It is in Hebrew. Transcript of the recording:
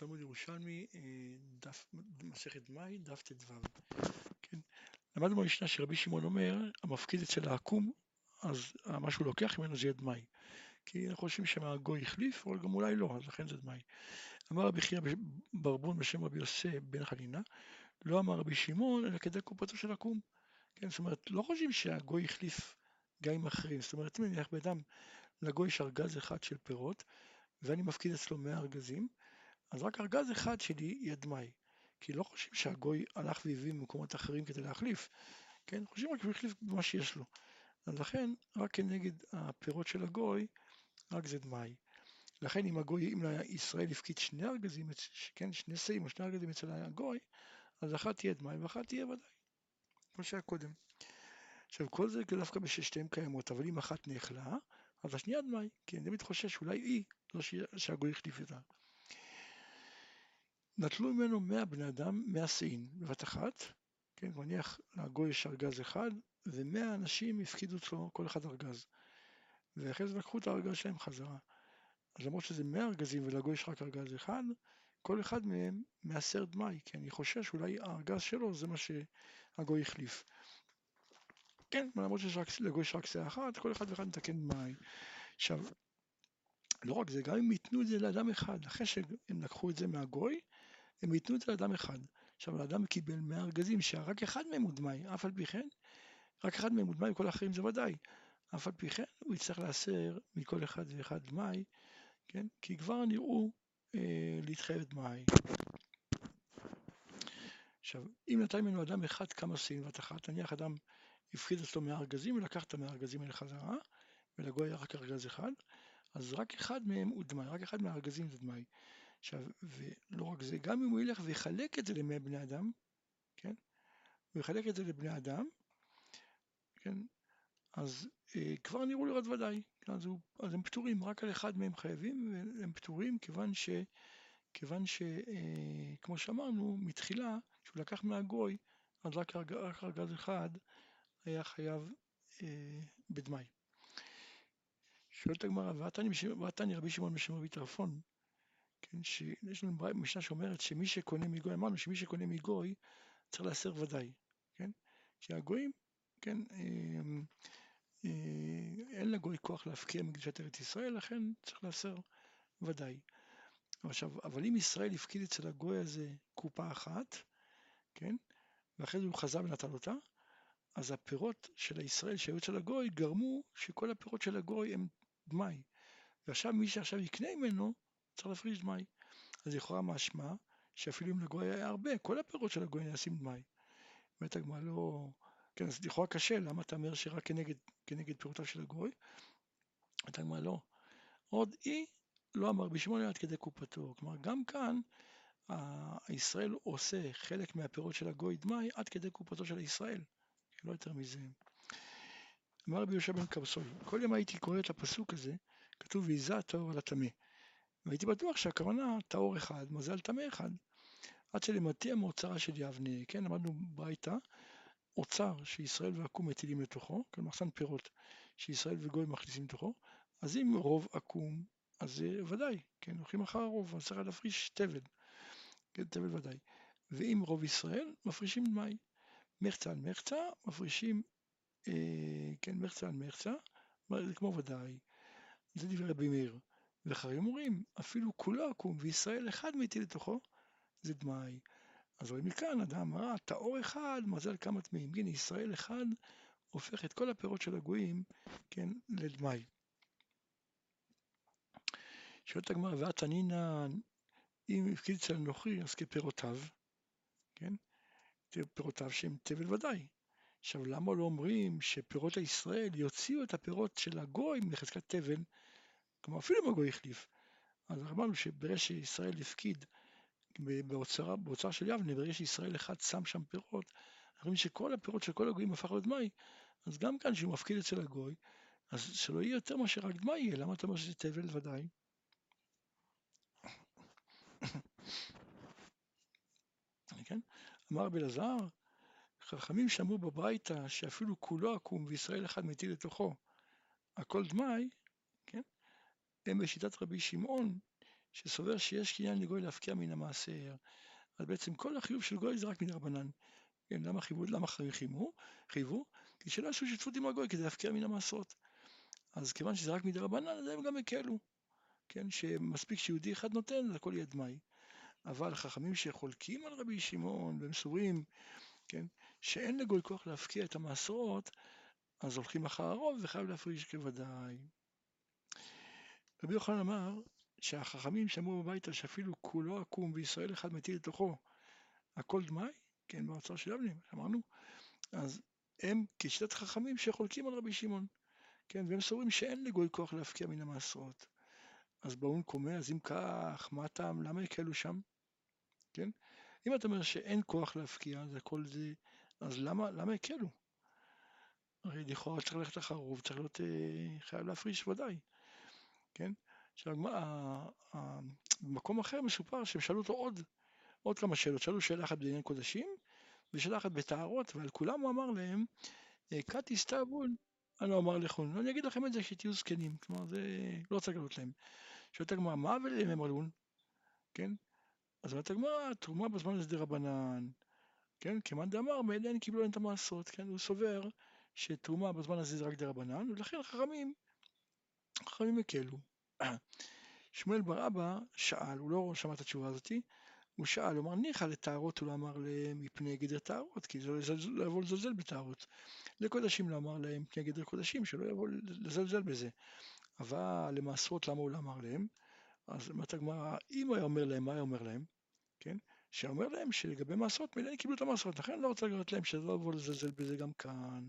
בתלמוד ירושלמי, אה, דף, מסכת מאי, דף ט"ו. כן? למדנו במשנה שרבי שמעון אומר, המפקיד אצל העקום, אז מה שהוא לוקח ממנו זה יהיה דמאי. כי אנחנו חושבים שהגוי החליף, אבל גם אולי לא, אז לכן זה דמאי. אמר רבי חייא ברבון בשם רבי יוסף בן חנינה, לא אמר רבי שמעון, אלא כדי קופתו של עקום. כן, זאת אומרת, לא חושבים שהגוי החליף גאים אחרים. זאת אומרת, אם נניח באדם, לגוי יש ארגז אחד של פירות, ואני מפקיד אצלו 100 ארגזים, אז רק ארגז אחד שלי יהיה דמאי. כי לא חושבים שהגוי הלך והביא ממקומות אחרים כדי להחליף, כן? חושבים רק שהוא החליף במה שיש לו. אז לכן, רק כנגד הפירות של הגוי, רק זה דמאי. לכן אם הגוי, אם ישראל הפקיד שני ארגזים, כן, שני שאים או שני ארגזים אצל הגוי, אז אחת תהיה דמאי ואחת תהיה ודאי, כמו שהיה קודם. עכשיו כל זה דווקא בששתיהן קיימות, אבל אם אחת נאכלה, אז השנייה דמאי, כי אני תמיד חושש שאולי היא, לא שהגוי החליף אותה. נטלו ממנו מאה בני אדם, מאה שאים בבת אחת, כן, נניח לגוי יש ארגז אחד, ומאה אנשים הפקידו אצלו כל אחד ארגז. ואחרי זה לקחו את הארגז שלהם חזרה. אז למרות שזה מאה ארגזים ולגוי יש רק ארגז אחד, כל אחד מהם מעשר דמאי, כי אני חושש שאולי הארגז שלו זה מה שהגוי החליף. כן, למרות שלגוי יש רק שאה אחת, כל אחד ואחד מתקן דמאי. עכשיו, לא רק זה, גם אם ייתנו את זה לאדם אחד, אחרי שהם לקחו את זה מהגוי, הם ייתנו את זה לאדם אחד. עכשיו, האדם קיבל 100 ארגזים שרק אחד מהם הוא דמאי, אף על פי כן, רק אחד מהם הוא דמאי, וכל האחרים זה ודאי. אף על פי כן, הוא יצטרך להסר מכל אחד ואחד דמאי, כן? כי כבר נראו אה, להתחייב דמאי. עכשיו, אם נתן ממנו אדם אחד כמה בבת אחת, נניח אדם הפחיד אצלו 100 ארגזים ולקח את 100 ארגזים האלה חזרה, ולגוי היה רק ארגז אחד, אז רק אחד מהם הוא דמאי, רק אחד מהארגזים זה דמאי. עכשיו, ולא רק זה, גם אם הוא ילך ויחלק את זה למאה בני אדם, כן? הוא יחלק את זה לבני אדם, כן? אז אה, כבר נראו לראות ודאי, כן? אז, הוא, אז הם פטורים, רק על אחד מהם חייבים, והם פטורים כיוון ש... כיוון שכמו אה, שאמרנו, מתחילה, כשהוא לקח מהגוי, אז רק ארגז אחד היה חייב אה, בדמאי. שואלת הגמרא, ועתני רבי שמעון בשם רבי טרפון, שיש לנו משנה שאומרת שמי שקונה מגוי, אמרנו שמי שקונה מגוי צריך להסר ודאי, כן? שהגויים, כן, אה, אה, אין לגוי כוח להפקיע מקדושת ארץ ישראל, לכן צריך להסר ודאי. עכשיו, אבל אם ישראל הפקיד אצל הגוי הזה קופה אחת, כן, ואחרי זה הוא חזר ונטל אותה, אז הפירות של הישראל שהיו אצל הגוי גרמו שכל הפירות של הגוי הם דמאי. ועכשיו מי שעכשיו יקנה ממנו, צריך להפריש דמאי. אז לכאורה משמע שאפילו אם לגוי היה הרבה, כל הפירות של הגוי נעשים דמאי. באמת הגמרא לא... כן, אז לכאורה קשה, למה אתה אומר שרק כנגד, כנגד פירותיו של הגוי? אומרת הגמרא לא. עוד אי לא אמר בשמונה עד כדי קופתו. כלומר, גם כאן הישראל עושה חלק מהפירות של הגוי דמאי עד כדי קופתו של הישראל. לא יותר מזה. אמר רבי יהושע בן קרסול, כל יום הייתי קורא את הפסוק הזה, כתוב ויזה הטהור על הטמא. והייתי בטוח שהכוונה טהור אחד, מזל טמא אחד. עד שלמדתי המאוצרה של יבנה, כן, למדנו ברייתא, אוצר שישראל ועקום מטילים לתוכו, כן, מחסן פירות שישראל וגוי מכניסים לתוכו, אז אם רוב עקום, אז זה ודאי, כן, הולכים אחר הרוב, אז צריך להפריש תבן, כן, תבן ודאי. ואם רוב ישראל, מפרישים דמאי. מחצה על מחצה, מפרישים, אה, כן, מחצה על מחצה, זה כמו ודאי. זה דברי רבי מאיר. ואחרים אומרים, אפילו כולו עקום וישראל אחד מטיל לתוכו, זה דמאי. אז רואים מכאן, אדם אמר, טהור אחד, מזל כמה טמאים. הנה, ישראל אחד הופך את כל הפירות של הגויים, כן, לדמאי. שואלת הגמרא, ועתנינא, אם הפקיד אצל נוכרי, אז כפירותיו, כן? פירותיו שהם תבל ודאי. עכשיו, למה לא אומרים שפירות הישראל יוציאו את הפירות של הגוי מחזקת תבל, כלומר אפילו אם הגוי החליף. אז אמרנו שברגע שישראל הפקיד באוצר, באוצר של יבנה, ברגע שישראל אחד שם שם פירות, אנחנו רואים שכל הפירות של כל הגויים הפך דמאי, אז גם כאן שהוא מפקיד אצל הגוי, אז שלא יהיה יותר מאשר רק דמאי יהיה, למה אתה אומר שזה תבל ודאי? כן? אמר רבי אלעזר, חכמים שמעו בברייתא שאפילו כולו עקום וישראל אחד מטיל לתוכו הכל דמאי? הם בשיטת רבי שמעון, שסובר שיש קניין לגוי להפקיע מן המעשר. אז בעצם כל החיוב של גוי זה רק מן רבנן. כן, למה חייבו? למה חייבו? חייבו? כי שלא עשו שותפות עם הגוי כדי להפקיע מן המעשרות. אז כיוון שזה רק מדי רבנן, אז הם גם הקלו. כן, שמספיק שיהודי אחד נותן, הכל יהיה דמאי. אבל חכמים שחולקים על רבי שמעון והם כן, שאין לגוי כוח להפקיע את המעשרות, אז הולכים אחר הרוב וחייב להפריש כוודאי. רבי יוחנן אמר שהחכמים שאמרו בביתה שאפילו כולו עקום וישראל אחד מטיל לתוכו הכל דמאי, כן, באוצר של אבנים, אמרנו, אז הם כשיטת חכמים שחולקים על רבי שמעון, כן, והם סוברים שאין לגוי כוח להפקיע מן המעשרות. אז באון קומע, אז אם כך, מה הטעם, למה יקלו שם? כן? אם אתה אומר שאין כוח להפקיע, זה הכל זה, אז למה, למה יקלו? הרי לכאורה צריך ללכת אחר רוב, צריך להיות אה, חייב להפריש ודאי, כן? עכשיו, במקום אחר מסופר שהם שאלו אותו עוד, עוד כמה שאלות, שאלו שאלה אחת בעניין קודשים, ושאלה אחת בטהרות, ועל כולם הוא אמר להם, קאטי סתיו אני לא אומר לכם, אני אגיד לכם את זה שתהיו זקנים, כלומר זה לא רוצה לגלות להם. שואלת הגמרא, מה ולהם אמרלון? כן? אז אומרת הגמרא, תרומה בזמן הזה דרבנן, כן? כמאן דאמר, מאליהן קיבלו להם את המעשרות, כן? הוא סובר שתרומה בזמן הזה זה רק דרבנן, ולכן חכמים, חכמים הקלו. שמואל בר אבא שאל, הוא לא שמע את התשובה הזאתי, הוא שאל, הוא אמר ניחא לטהרות, הוא לא אמר להם מפני גדר טהרות, כי זה לא יבוא לזלזל בטהרות. לקודשים לא אמר להם מפני גדר קודשים, שלא יבוא לזלזל בזה. אבל למעשרות למה הוא לא אמר להם? אז אומרת הגמרא, אם הוא היה אומר להם, מה היה אומר להם? כן? שאומר להם שלגבי מעשרות, מילא קיבלו את המעשרות, לכן אני לא רוצה לגלות להם שלא יבוא לזלזל בזה גם כאן.